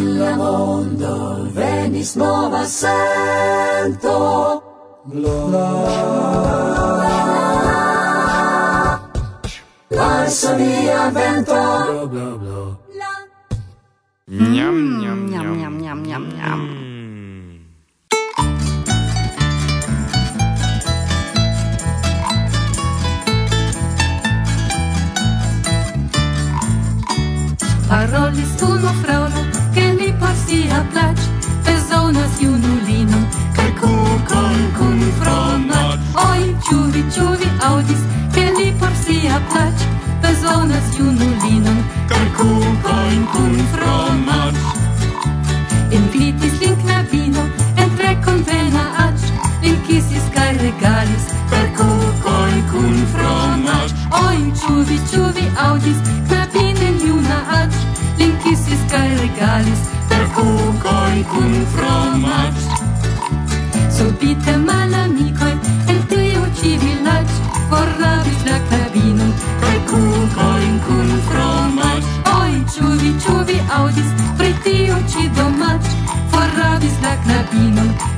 nel mondo venis nova sento gloria. L'arsonia vento. Mm, gnam, gnam, gnam, gnam, gnam, gnam, gnam. Parolis unu fraŭlo și aplaci junulinum zona iunulină Că cu concun fronat Oi, ciuvi, ciuvi, audis Că li por sia plac Pe junulinum iunulină kukon kun concun Invitis lin knabino Entre convena ac Lin kisis kai regalis Per cu concun fronat Oi, ciuvi, ciuvi, audis kun fromat Subite malamikoj el tiu ĉi vilaĝ forlavis la knabinon kaj kukojn kun fromac Oj, ciuvi, ciuvi audis vi aŭdis pri tiu ĉi domaĝ? La knabinon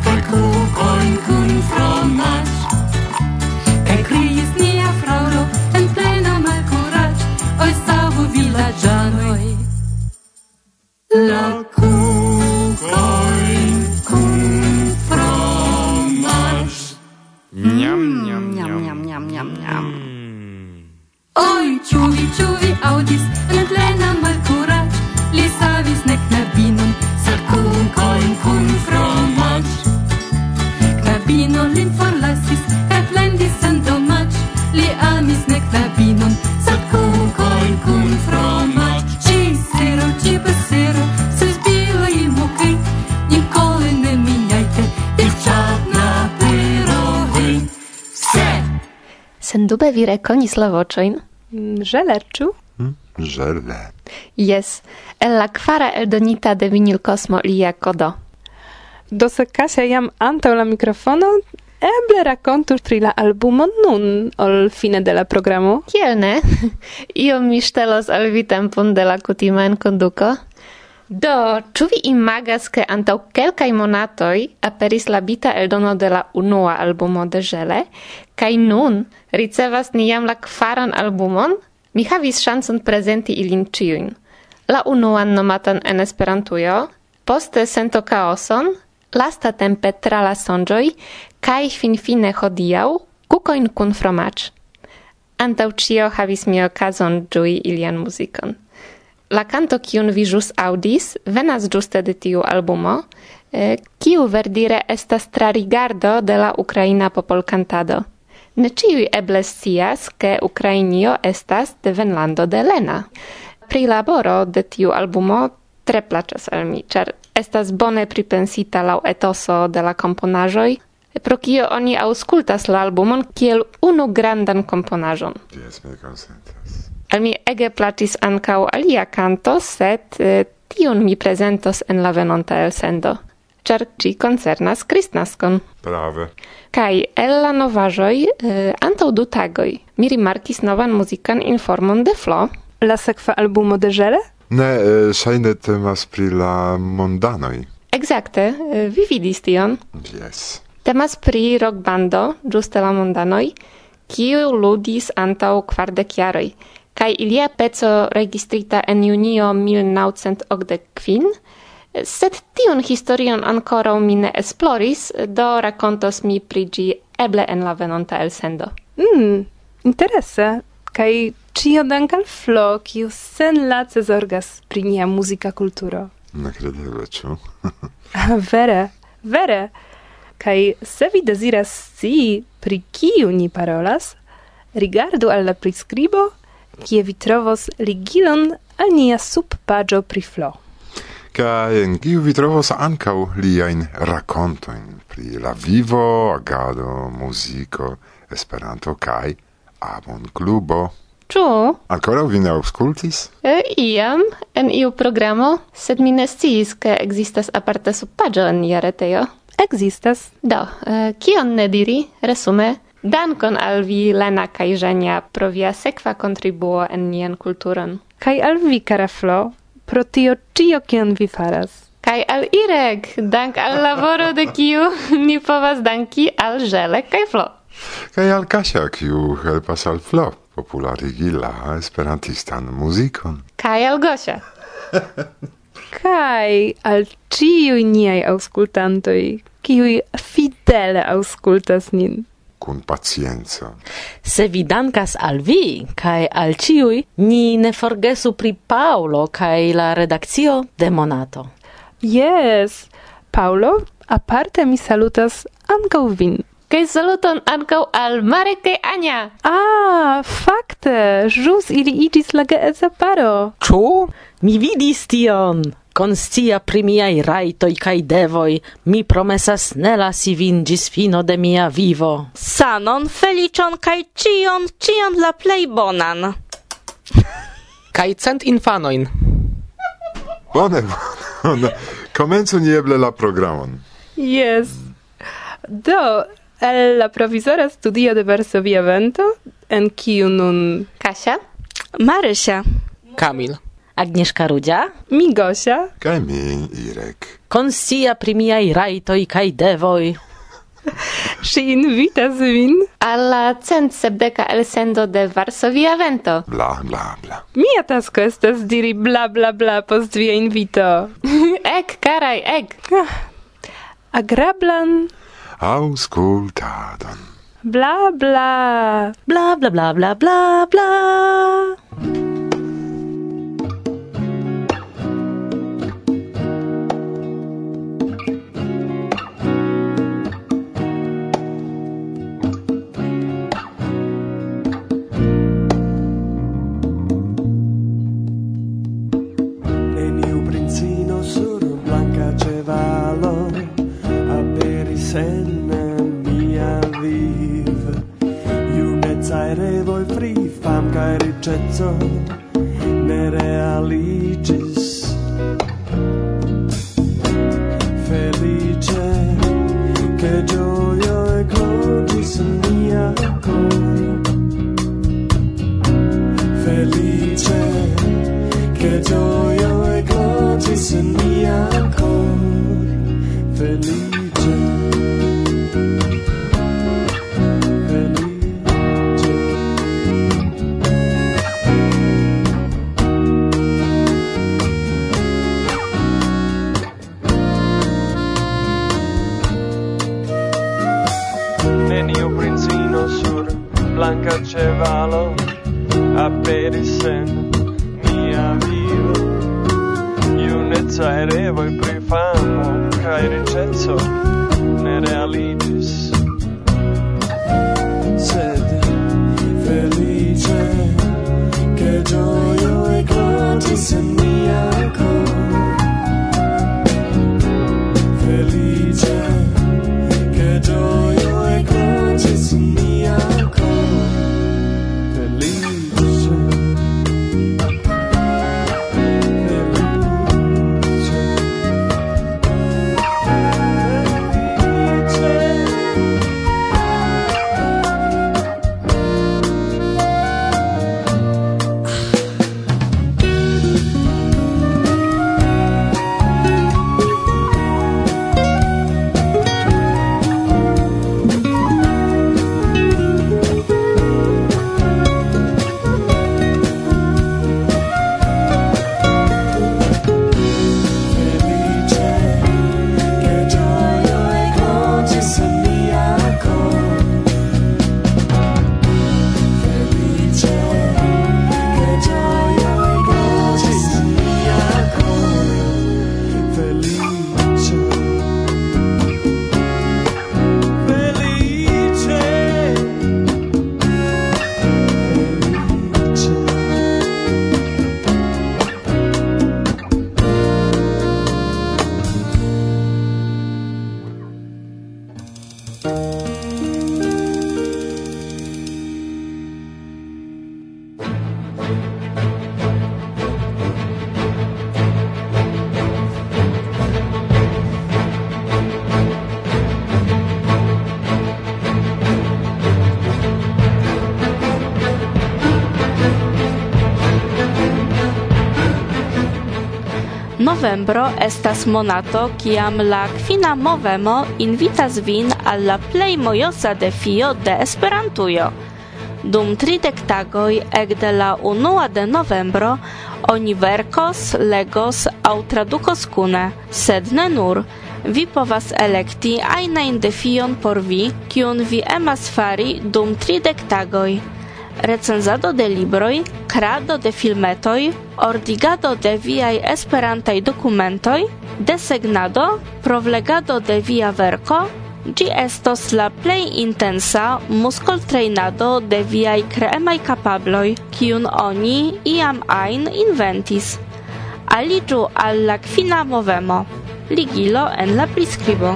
Sendube vi rekonis la voĉojn? Żele. Yes, el la kvara eldonita de Vinyl Cosmo lia kodo. Do se Kasia jam antaŭ la mikrofono, eble rakontu pri la albumo nun, ol fine de la programo. Kiel ne? Iom mi ŝtelos al vi tempon de la kutima enkonduko. Do, ĉu vi imagas ke antaŭ kelkaj monatoj aperis la bita eldono de la unua albumo de Žele, kaj nun ricevas ni jam la kvaran albumon? Mi havis ŝancon prezenti ilin ĉiujn. La unuan nomatan en Esperantujo, poste Sento Kaoson, lastatempe tra la sonĝoj kaj finfine hodiaŭ kukojn kun fromaĝ. Antaŭ ĉio havis mi okazon ĝui ilian muzikon. La canto kiun vi jus audis venas ĝuste de tiu albumo, eh, kiu eh, verdire estas trarigardo de la ukraina popolkantado. Ne ĉiuj eble scias, ke Ukrainio estas devenlando de Lena. Pri laboro de tiu albumo tre plaĉas al mi, ĉar estas bone pripensita laŭ etoso de la komponaĵoj, pro kio oni aŭskultas la albumon kiel unu grandan komponaĵon. Yes, mi konsentas. Al mi ege placis ancau alia canto, sed eh, tion mi presentos en la venonta elsendo. char ci koncernas Kristnaskon. Prave. Kai el la novaĵoj eh, antaŭ du tagoi. mi rimarkis novan muzikan informon de Flo. La sekva albumo de Ĝele? Ne, eh, ŝajne temas pri la mondanoj. Exacte, eh, vi vidis tion? Yes. Temas pri rockbando, giuste la mondanoi, kiu ludis antau kvardek jaroj kaj ilia peco registrita en junio 1985, sed tiun historion ankoraŭ mi ne esploris, do rakontos mi pri ĝi eble en la venonta elsendo. Mm, interesse. Kaj ĉio dank al Flo, kiu senlace zorgas pri nia muzika kulturo. Ne kredeble, ĉu? Ah, vere, vere. Kaj se vi deziras scii pri kiu ni parolas, rigardu al la priskribo – kie vi trovos ligilon al nia subpaĝo pri Flo. Kaj en kiu vi trovos ankaŭ liajn rakontojn pri la vivo, agado, muziko, Esperanto kaj Amon Klubo. Ĉu? Ankoraŭ vi ne aŭskultis? E, iam en iu programo, sed mi ne sciis, ke ekzistas aparta subpaĝo en nia retejo. Ekzistas. Do, eh, kion ne diri, resume, Dankon al vi, Lena kaj Żenia, pro via sekva kontribuo en nian kulturon. Kaj al vi, kara Flo, pro tio cio kion vi faras. Kaj al Irek, dank al laboro de kiu ni povas danki al Żelek kaj Flo. Kaj al Kasia, kiu helpas al Flo popularigi la esperantistan muzikon. Kaj al Gosia. Kaj al ciui niai auscultantoi, kiui fidele auscultas nin cun pacienza. Se vi dankas al vi, cae al ciui, ni ne forgesu pri Paolo cae la redakcio de Monato. Yes! Paolo, aparte mi salutas ancau vin. Kaj saluton ankaŭ al Marek kaj Ania. Ah, fakte, ĵus ili iĝis la geedza paro. Ĉu? Mi vidis tion conscia pri miei raitoi cae devoi, mi promesas ne lasi vin gis fino de mia vivo. Sanon, felicion, cae cion, cion la plei bonan. Cae cent infanoin. Bone, bone. Comencu nieble la programon. Yes. Do, el la provisora studio de Varsovia Vento, en kiu nun... Kasia. Marysia. Kamil. Agnieszka Rudzia, Mi Gosia. kaj mi Irek. Konsia primiaj rajtoj kaj devoj. Si invitas vin alla cent sepdeka elsendo de Varsovia Vento. Bla, bla, bla. Mia tasko estas diri bla, bla, bla post via invito. ek, karaj, ek. Ah, agrablan. Auscultadon. Bla, bla. Bla, bla, bla, bla, bla, bla. So. Novembro estas monato kiam la kvina movemo invitas vin al la plej mojosa defio de Esperantujo. Dum tridek tagoj ekde la unua de novembro oni verkos, legos aŭ tradukos kune, sed ne nur. Vi povas elekti ajnajn defion por vi, kiun vi emas fari dum tridek tagoj recenzado de libroj, krado de filmetoj, ordigado de viaj esperantaj dokumentoj, desegnado, provlegado de via verko, Gi estos la plej intensa muskoltrejnado de viaj kreemaj kapabloj, kiun oni iam ajn inventis. Aliĝu al la kvina movemo, ligilo en la priskribo.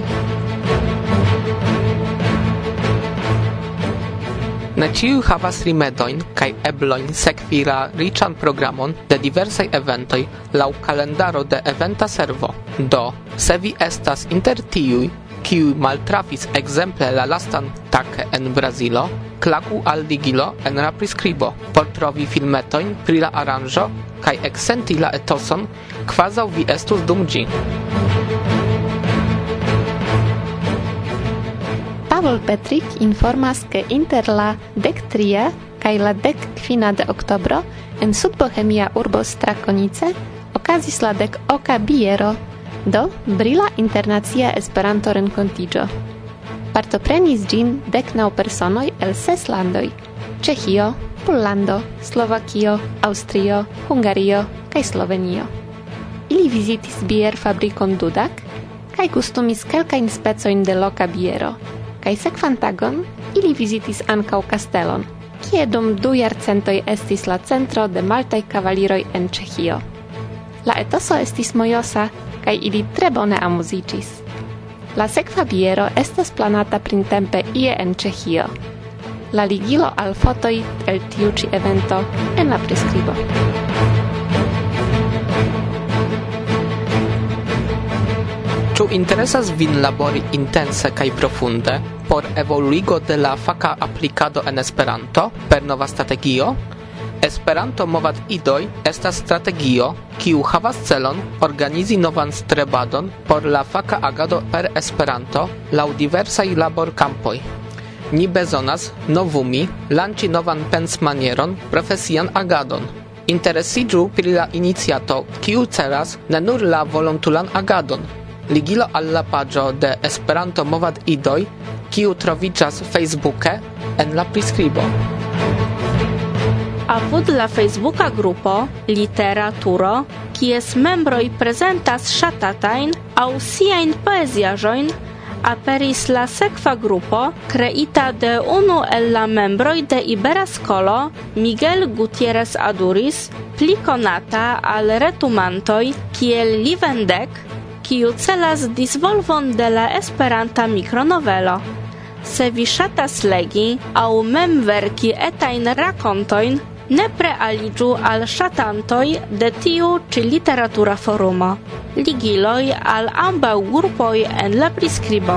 Ne ciu havas rimedojn kaj eblojn sekvi la riĉan programon de diversaj eventoj laŭ kalendaro de eventa servo. Do, se vi estas inter tiuj, kiuj maltrafis ekzemple la lastan take en Brazilo, klaku al digilo en la priskribo, por trovi filmetojn pri la aranĝo kaj eksenti la etoson, kvazaŭ vi estus dum ĝi. Pavel Petrik informas ke inter la dek tria kaj la dek kvina de oktobro en sudbohemia urbo Strakonice okazis la dek oka biero do brila internacia Esperanto renkontiĝo. Partoprenis ĝin dek naŭ personoj el ses landoj: Ĉeĥio, Pollando, Slovakio, Aŭstrio, Hungario kaj Slovenio. Ili vizitis bier fabrikon Dudak kaj gustumis kelkajn specojn de loka biero – kai sekvan tagon ili vizitis ankau kastelon, kie dum du jarcentoj estis la centro de maltaj kavaliroj en Ĉeĥio. La etoso estis mojosa, kaj ili tre bone amuziĝis. La sekva biero estas planata printempe ie en Ĉeĥio. La ligilo al fotoj el tiu ĉi evento en la priskribo. Ĉu interesas vin labori intense kaj profunde por evoluigo de la faka aplikado en Esperanto per nova strategio? Esperanto Movad Idoj estas strategio, kiu havas celon organizi novan strebadon por la faka agado per Esperanto laŭ diversaj laborkampoj. Ni bezonas novumi lanĉi novan pensmanieron profesian agadon. Interesiĝu pri la iniciato, kiu celas ne nur la volontulan agadon, ligilo alla pagio de Esperanto Movad-idoj, kiu troviĝas Facebooke en la priskribo. Apud la Facebooka grupo Literaturo, kies membroj prezentas ŝatatajn aŭ siajn poeziaĵojn, aperis la sekva grupo kreita de unu el la membroj de Ibera Skolo Miguel Gutierrez Aduris, pli konata al retumantoj kiel Livendek, kiu celas disvolvon de la Esperanta mikronovelo. Se vi ŝatas legi aŭ mem verki etajn rakontojn, nepre aliĝu al ŝatantoj de tiu ĉi literatura forumo. Ligiloj al ambaŭ grupoj en la priskribo.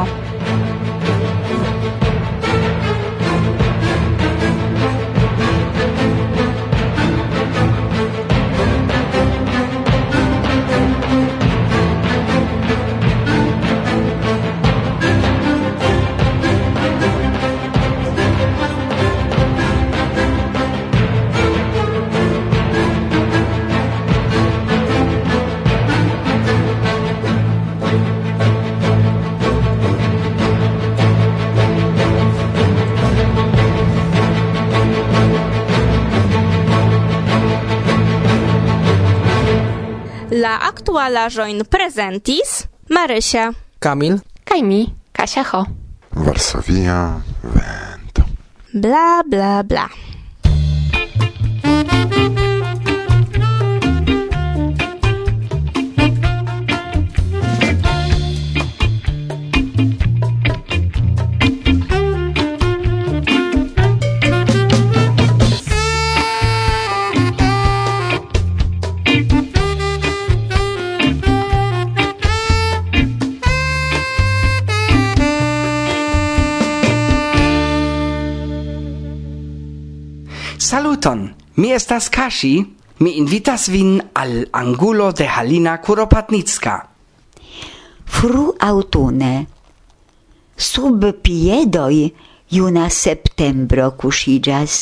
La aktualaĵojn prezentis Marysia. Kamil, Kaj mi, Kasia Ho. Varsovia vento. Bla bla bla. Saluton! Mi estas Kashi. Mi invitas vin al angulo de Halina Kuropatnicka. Fru autune. Sub piedoi juna septembro kuŝiĝas.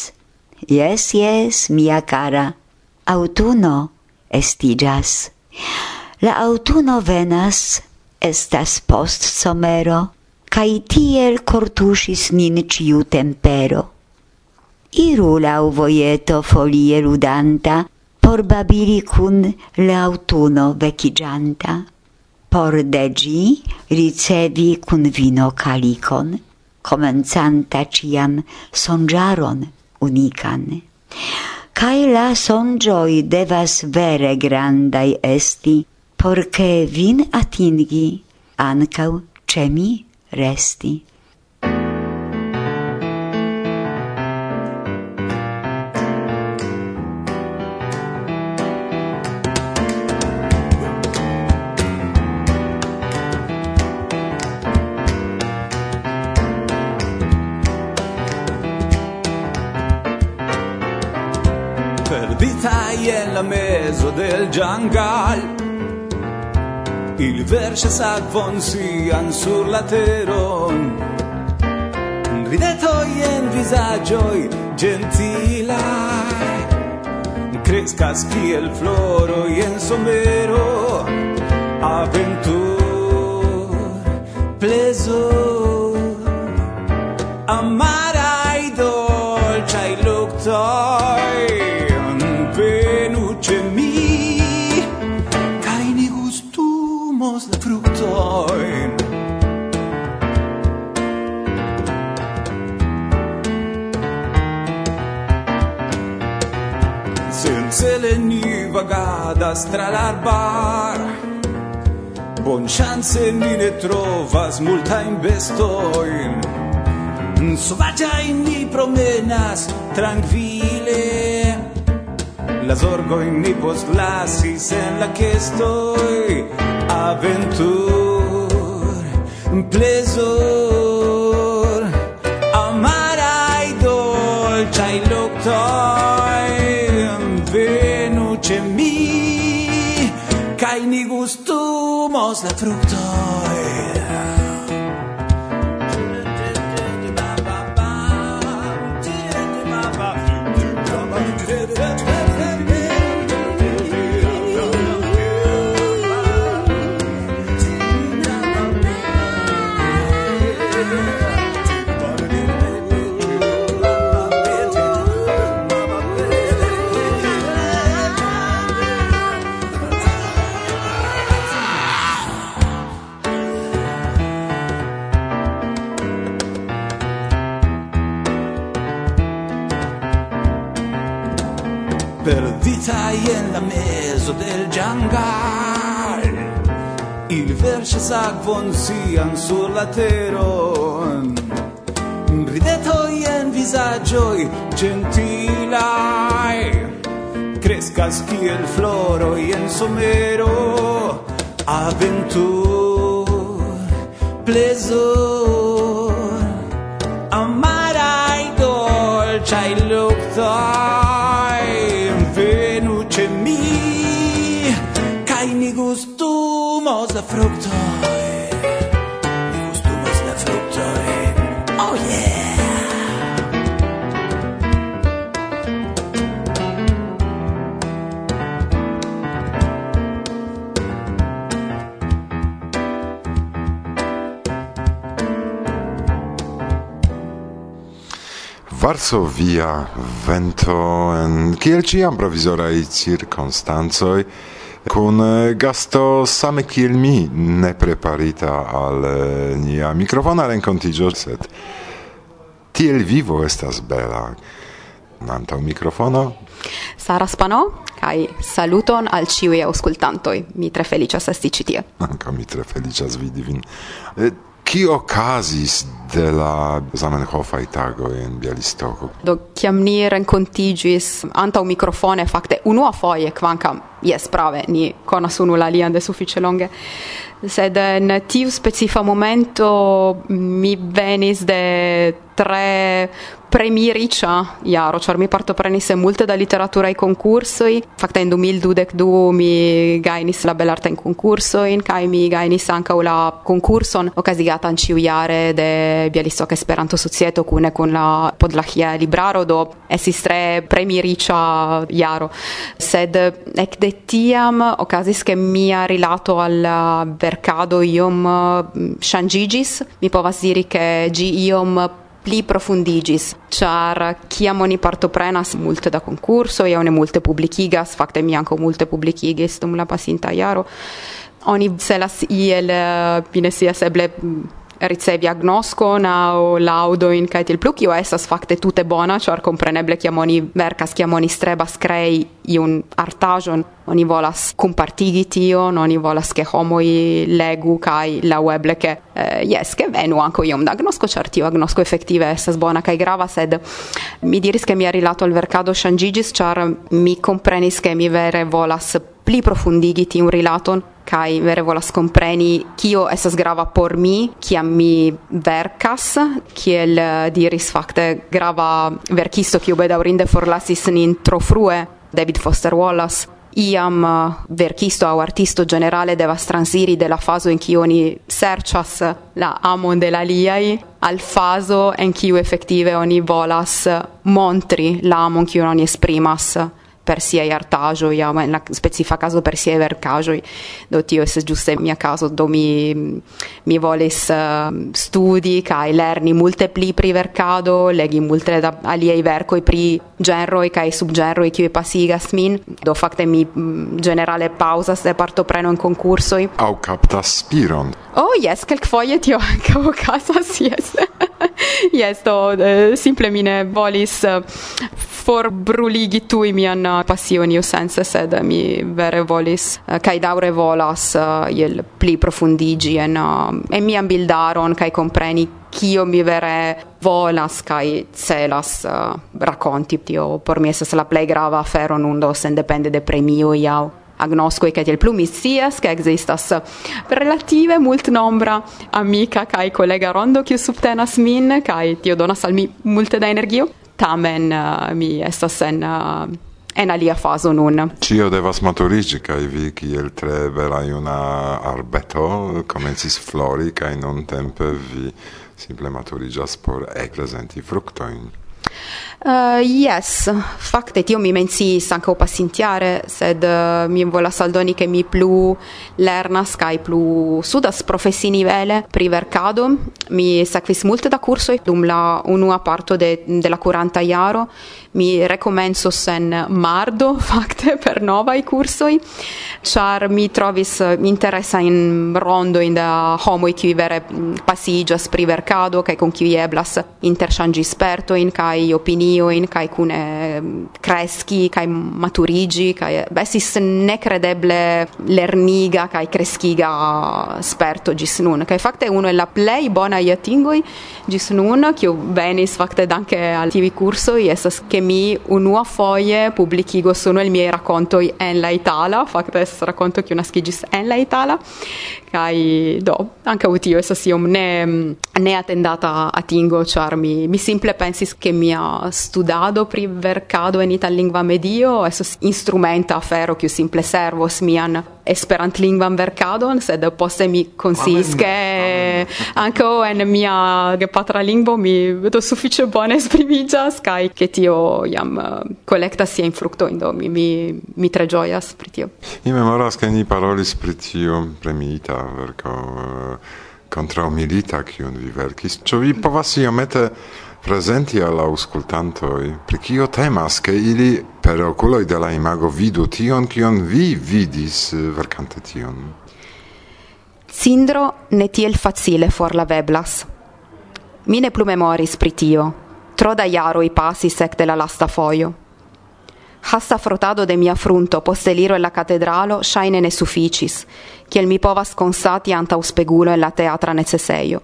Jes, jes, mia cara. Autuno estiĝas. La autuno venas, estas post somero, kaj tiel kortuŝis nin ĉiu tempero iru lau voieto folie ludanta, por babili cun l'autuno vecigianta. Por degi ricevi cun vino calicon, comenzanta ciam songiaron unican. Cae la songioi devas vere grandai esti, porche vin atingi, ancau cemi resti. nella mezzo del giangal. Il verce sacvon sian sur la teron. Ridetoi en visagioi gentilai crescas kiel floroi en somero. Aventur plezo amar. ni vagadas tra l'arbar Bon chance ni ne trovas multajn bestojn Sovaĝajn ni promenas tranquille. La zorgojn ni postlasis en la kestoj Aventur, plezor Amaraj dolĉaj loctoi ce mi Kai ni gustumos la fructoi. sakvon sian sur la teron. Ridetoi en visagioi gentilai Crescas kiel floroi en somero Aventur, plezor Varsovia vento en kiel ciam provisorai circonstanzoi kun eh, gasto same kiel mi ne preparita al eh, nia mikrofona renkontigio sed tiel vivo estas bela. Antau mikrofono. Sara Spano kai saluton al ciui auscultantoi mi tre felicias esti citie anca mi tre felicias vidi vin. E, kio okazis de la Zamenhofaj tagoj en Bialistoko. Do kiam ni rencontigis antau mikrofone fakte unuafoje kvankam quancam Yes, prave, ni conas unu la lian de suffice longe. Sed in tiu specifa momento mi venis de tre premi riĉa jaro, ĉar mi partoprenis en multe da literaturaj konkursoj. Fakte en 2022 mi gajnis la belartajn konkursojn kaj mi gajnis ankaŭ la konkurson okazigatan ĉiujare de Bialystok Esperanto Societo kune kun la Podlahia Libraro do estis tre premi riĉa jaro. Sed ekde tiam okazis che mia rilato al uh, vercado iom uh, shangigis mi povas diri che gi iom pli profundigis, char kiam oni partoprenas multe da concurso, e one multe publicigas, fakte mi anco multe publicigis dum la pasinta jaro, oni celas iel, uh, bine ne sias eble ricevi agnoscon au laudoin kai til plu kio estas fakte tute bona ĉar kompreneble kiam oni verkas kiam oni strebas krei iun artaĵon oni volas compartigi tion oni volas che homoi legu kai la weble che eh, yes che venu anco iom da agnosco tio agnosco effettive estas bona kai grava sed mi diris che mi ha rilato al vercado shangigis char mi comprenis che mi vere volas pli profundigi tiun rilaton kai vere volas compreni kio esas grava por mi kiam mi verkas kiel eh, diris fakte grava verkisto kiu bedaŭrinde forlasis nin tro frue David Foster Wallace. Iam eh, verkisto au artisto generale devas transiri de la fazo in kiu oni serĉas la amon de la liaj al fazo en kiu efektive oni volas eh, montri la amon kiun oni esprimas per siaj artajo aŭ ma la specifica caso per siaj vercajo do tio estas giuste mia caso do mi mi volis uh, ehm, studi kai lerni multe pli pri vercado legi multe da aliaj verkoj pri kai subgerro e chi pasigas min. Do fakte mi mm, generale pausa se parto preno in concorso au capta spiron. Oh jes kelkfoje tio ankaŭ okazas jes yes. Do uh, simple mine volis uh, for forbruligi tui mian uh, pasion io sense sed uh, mi vere volis uh, kai daure volas uh, il pli profundigi en e mi bildaron kai compreni kio mi vere volas kai celas uh, racconti tio por mi essa la play grava afero nundo sendepende de premio iau agnosco che il plumissias che existas relative mult nombra amica kai collega rondo che subtenas min kai tio donas al mi multe da energio tamen eh, mi estas en eh, en alia fazo nun. Cio devas maturigi, kai vi kiel tre bela iuna arbeto comencis flori kai non tempe vi simple maturigas por ekprezenti fructoin. Uh, yes, faktet io mi mensis ankaŭ pasintjare, sed uh, eh, mi volas saldoni che mi plu lernas kaj plu sudas profesinivele pri verkado. Mi sekvis multe da kursoj dum la unua parto de, de la kuranta jaro. Mi rekomencos en mardo fakte per novaj kursoj, ĉar mi trovis rondo in da homoj qui vere mm, pasiĝas pri verkado kaj kun kiuj eblas esperto spertojn kaj opinioni mioin kaj kune kreski mm, kaj maturiĝi kaj estis nekredeble lerniga kaj kreskiga sperto ĝis nun. Kaj fakte unu el la plej bonaj atingoj ĝis nun che venis fakte danke al tiuj kursoj estas ke mi unuafoje publikigos unu el miaj rakontoj en la itala fakte estas rakonto kiu naskiĝis en la itala. Kaj do anche tio estas iom ne mm, ne atendata atingo ĉar mi mi simple pensis ke mia studado pri verkado en itallingva medio estas instrumenta afero kiu simple servos mian esperantlingvan verkadon sed poste mi konsiis ke anche en mia gepatra lingvo mi do sufiĉe bone esprimiĝas kaj ke tio jam eh, kolektas siajn fruktojn do mi, mi mi tre ĝojas pri tio. Mi memoras ke ni parolis pri tio premiita verko eh, contra milita kiun vi verkis. Ĉu vi povas iomete presenti al auscultantoi pri kio temas che ili per oculoi de la imago vidu tion kion vi vidis eh, vercante tion. Cindro ne tiel facile for la veblas. Mi ne plu memoris pri tio, tro da iaro i passi sec de la lasta foio. Hasta frotado de mia frunto poste liro e la catedralo shaine ne sufficis, kiel mi povas consati anta uspegulo e la teatra necesseio.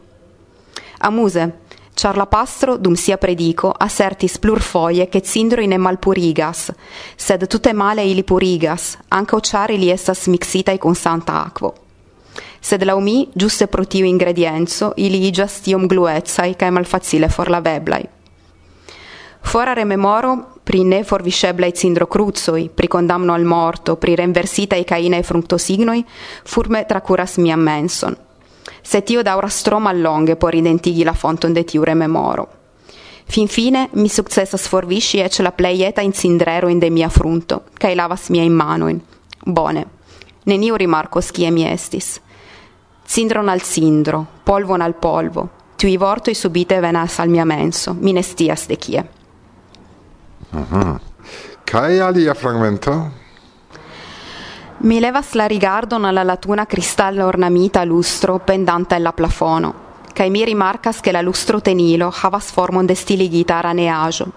Amuse, char la pastro dum sia predico assertis plurfoie che cindro in malpurigas, sed tutte male ili purigas, anca ociare li estas mixitai con santa aquo. Sed laumi, giuste pro ingredienzo, ili igas tiom gluezai cae malfacile forlaveblai. Fora rememoro pri ne forvisceblai cindro cruzoi, pri condamno al morto, pri renversitai caine fructosignoi, furme tracuras mia menson – se tio daura strom allonghe por identighi la fonton de tiu rememoro. Fin fine mi successas forvisci ec la pleieta in cindrero in de mia frunto, cae lavas mia in manoin. Bone, neniu rimarcos kie mi estis. Cindron al cindro, polvon al polvo, tui vortoi subite venas al mia menso, mi ne de kie. Uh -huh. Cae alia fragmento? Mi levas la rigardon alla latuna cristallo ornamita lustro pendanta la plafono, cae mi rimarcas che la lustro tenilo havas formon de stiligita araneajo.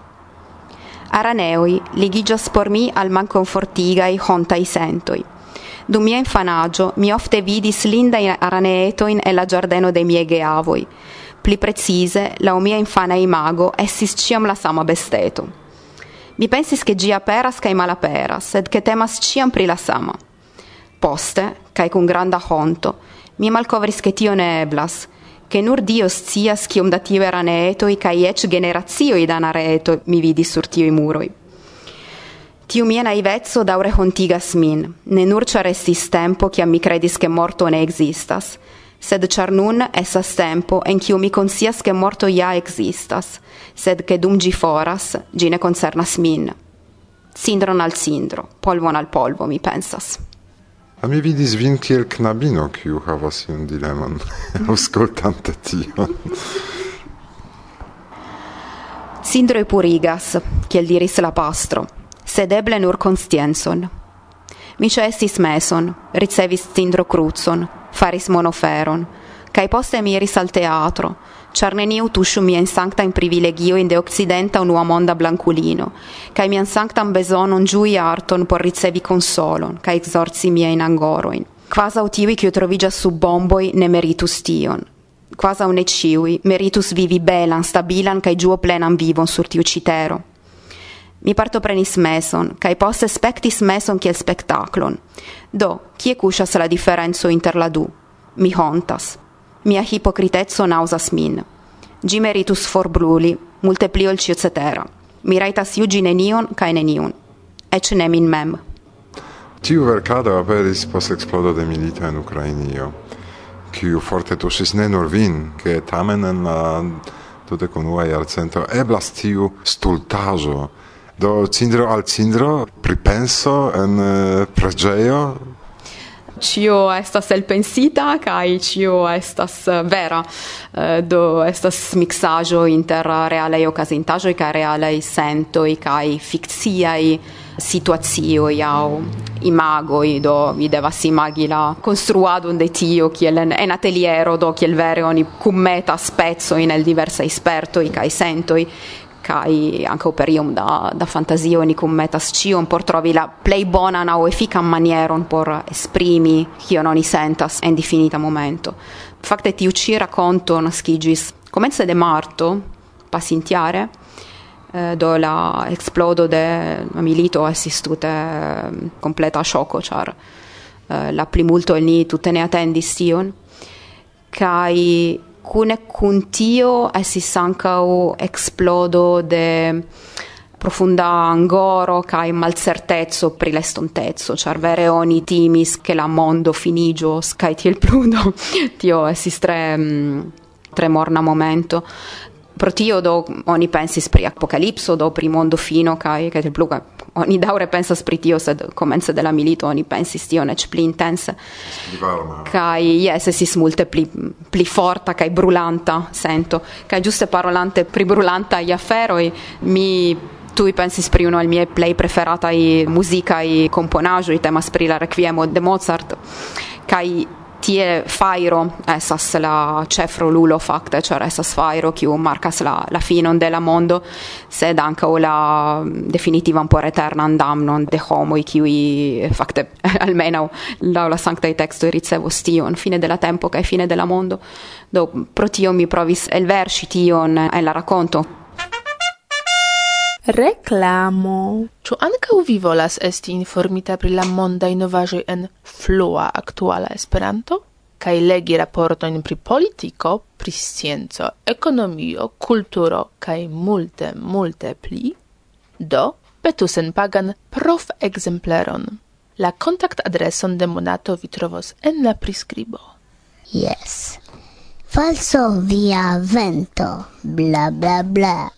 Araneoi ligigias por mi al manconfortigai hontai sentoi. Dum mia infanaggio mi ofte vidis linda in araneetoin e la giardeno de mie geavoi. Pli precise, la mia infana imago essis ciam la sama besteto. Mi pensis che gia peras cae malaperas, sed che temas ciam pri la sama poste, cae cum granda honto, mi malcovris che tio ne eblas, che nur Dio scias cium da tio eran etoi, cae ec generazioi da nareto mi vidi sur tioi muroi. Tiu mia naivezzo daure hontigas min, ne nur char estis tempo, ciam mi credis che morto ne existas, sed char nun esas tempo en ciu mi consias che morto ja existas, sed che dum gi foras, gi ne concernas min. Sindron al sindro, polvon al polvo, mi pensas. A mi vidis vin kiel knabino, kiu havas iun dilemon, auscoltante tion. Sindroi purigas, kiel diris la pastro, sed eble nur conscienzon. Mi ce estis meson, ricevis sindro cruzon, faris monoferon, cae poste miris al teatro, char neniu tusciu mian sanctam privilegioin de occidenta unua monda blanculino, cae mian sanctam besonon giui arton por ricevi consolon, cae exorci miain angoroin. Quasau tivi cio trovigas sub bomboi ne meritus tion, quasau ne ciui, meritus vivi belan, stabilan, cae giuo plenan vivon sur tiu citero. Mi parto prenis meson, cae poste spectis meson kiel spectaclon. Do, cie cusas la differenzo inter la du? Mi hontas. Mia hipocritezzo nausas min. Gi meritus forbruli, multe pli ol cetera. Mi raitas iugi nenion cae neniun. Ec ne min mem. Tiu vercado aperis post explodo de milita in Ucrainio, quiu forte tusis ne nur vin, che tamen en la dudecunua iarcento eblas tiu stultaĵo do cindro al cindro pripenso en eh, preĝejo cio estas elpensita kai cio estas eh, vera. Eh, do estas mixajo inter realaj kai reale sento kai kaj fikciaj situazio iau imago do vi devas imagi la construado de tio kiel en, en ateliero do kiel vere oni cummeta spezzo in el diversa esperto i kai sentoi kaj ankaŭ periom da, da fantazio oni kunmetas ĉion por trovi la plej bonan aŭ efikan manieron por esprimi kion oni sentas en difinita momento. Fakte tiu ĉi rakonto naskiĝis komence de marto pasintjare eh, do la eksplodo de milito estis tute kompleta eh, ŝoko, ĉar eh, la plimulto ni tute ne atendis tion kaj kun kuntio estis ankaŭ eksplodo de profunda angoro kaj malcerteco pri la estonteco, ĉar vere oni timis ke la mondo finiĝos kaj tiel pludo. Tio estis tre mm, tre morna momento Pro tio do oni pensis pri apocalipso, do pri mondo fino kai kai tiel pluga. Oni daure pensas pri tio sed komence de la milito oni pensis tio nec pli intense. Kai yes esis multe pli pli forta kai brulanta sento. Kai giuste parolante pri brulanta i aferoi mi tu pensis pri uno al mie play preferata i musica i componaggio i temas pri la requiemo de Mozart. Kai tie fairo esas la ĉefrolulo facte, cioè esas fairo kiu marcas la, la finon de la mondo sed ankaŭ la definitivan por eterna damnon de homo kiuj fakte facte, almeno la sancta texto ricevo stion fine della la tempo kaj fine della mondo. Do pro tio mi provis elverŝi tion e la racconto Reclamo. Ĉu ankaŭ vi volas esti informita pri la mondaj novaĵoj en flua aktuala Esperanto? Kaj legi raportojn pri politiko, pri scienco, ekonomio, kulturo kaj multe, multe pli? Do, petu senpagan prof-ekzempleron. La kontakt-adreson de Monato vi trovos en la priskribo. Yes. Falso via vento, bla bla bla.